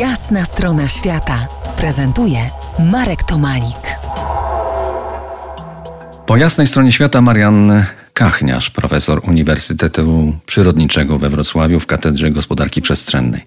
Jasna strona świata prezentuje Marek Tomalik. Po jasnej stronie świata Marian Kachniarz, profesor Uniwersytetu Przyrodniczego we Wrocławiu w Katedrze Gospodarki Przestrzennej.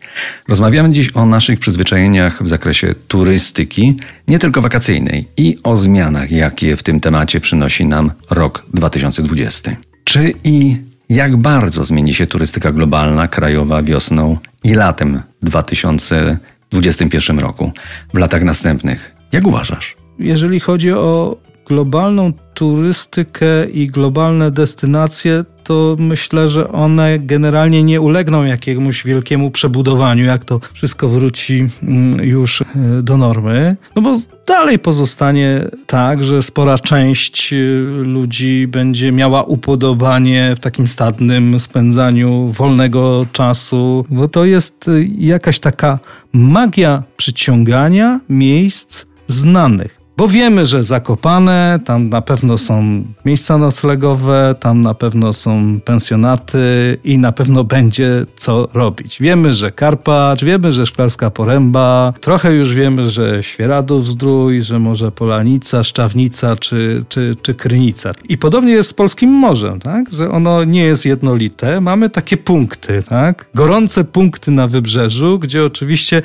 Rozmawiamy dziś o naszych przyzwyczajeniach w zakresie turystyki, nie tylko wakacyjnej, i o zmianach, jakie w tym temacie przynosi nam rok 2020. Czy i jak bardzo zmieni się turystyka globalna, krajowa wiosną i latem 2021 roku, w latach następnych? Jak uważasz? Jeżeli chodzi o globalną turystykę i globalne destynacje, to myślę, że one generalnie nie ulegną jakiemuś wielkiemu przebudowaniu, jak to wszystko wróci mm, już e, do normy. No bo dalej pozostanie tak, że spora część e, ludzi będzie miała upodobanie w takim stadnym spędzaniu wolnego czasu, bo to jest e, jakaś taka magia przyciągania miejsc znanych. Bo wiemy, że Zakopane, tam na pewno są miejsca noclegowe, tam na pewno są pensjonaty i na pewno będzie co robić. Wiemy, że Karpacz, wiemy, że Szklarska Poręba, trochę już wiemy, że Świeradów Zdrój, że może Polanica, Szczawnica czy, czy, czy Krynica. I podobnie jest z Polskim Morzem, tak? że ono nie jest jednolite. Mamy takie punkty, tak? gorące punkty na wybrzeżu, gdzie oczywiście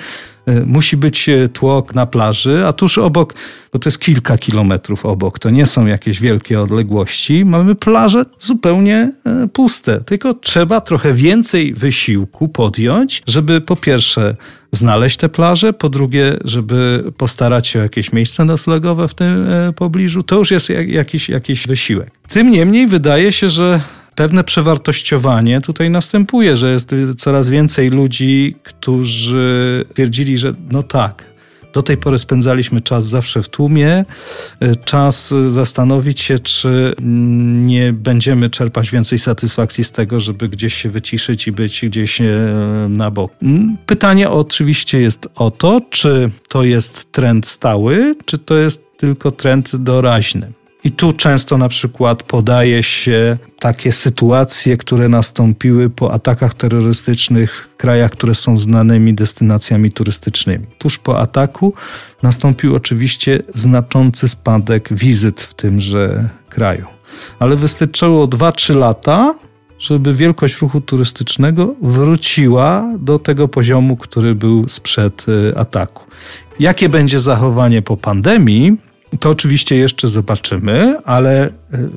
musi być e, tłok na plaży, a tuż obok, bo to jest kilka kilometrów obok, to nie są jakieś wielkie odległości, mamy plaże zupełnie e, puste. Tylko trzeba trochę więcej wysiłku podjąć, żeby po pierwsze znaleźć te plaże, po drugie, żeby postarać się o jakieś miejsce noclegowe w tym pobliżu. To już jest jakiś, jakiś wysiłek. Tym niemniej wydaje się, że pewne przewartościowanie tutaj następuje, że jest coraz więcej ludzi, którzy twierdzili, że no tak, do tej pory spędzaliśmy czas zawsze w tłumie. Czas zastanowić się, czy nie będziemy czerpać więcej satysfakcji z tego, żeby gdzieś się wyciszyć i być gdzieś e, na bok. Pytanie oczywiście jest o to, czy to jest trend stały, czy to jest tylko trend doraźny. I tu często na przykład podaje się takie sytuacje, które nastąpiły po atakach terrorystycznych w krajach, które są znanymi destynacjami turystycznymi. Tuż po ataku nastąpił oczywiście znaczący spadek wizyt w tymże kraju. Ale wystarczyło 2-3 lata, żeby wielkość ruchu turystycznego wróciła do tego poziomu, który był sprzed y, ataku. Jakie będzie zachowanie po pandemii? To oczywiście jeszcze zobaczymy, ale e,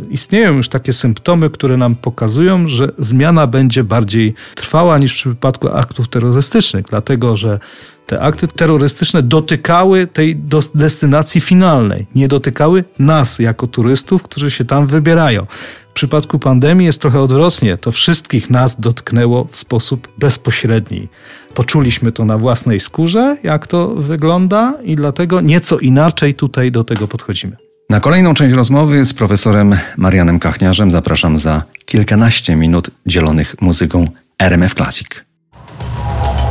istnieją już takie symptomy, które nam pokazują, że zmiana będzie bardziej trwała niż w przypadku aktów terrorystycznych, dlatego że te akty terrorystyczne dotykały tej destynacji finalnej, nie dotykały nas jako turystów, którzy się tam wybierają. W przypadku pandemii jest trochę odwrotnie. To wszystkich nas dotknęło w sposób bezpośredni. Poczuliśmy to na własnej skórze, jak to wygląda, i dlatego nieco inaczej tutaj do tego podchodzimy. Na kolejną część rozmowy z profesorem Marianem Kachniarzem zapraszam za kilkanaście minut dzielonych muzyką RMF Classic.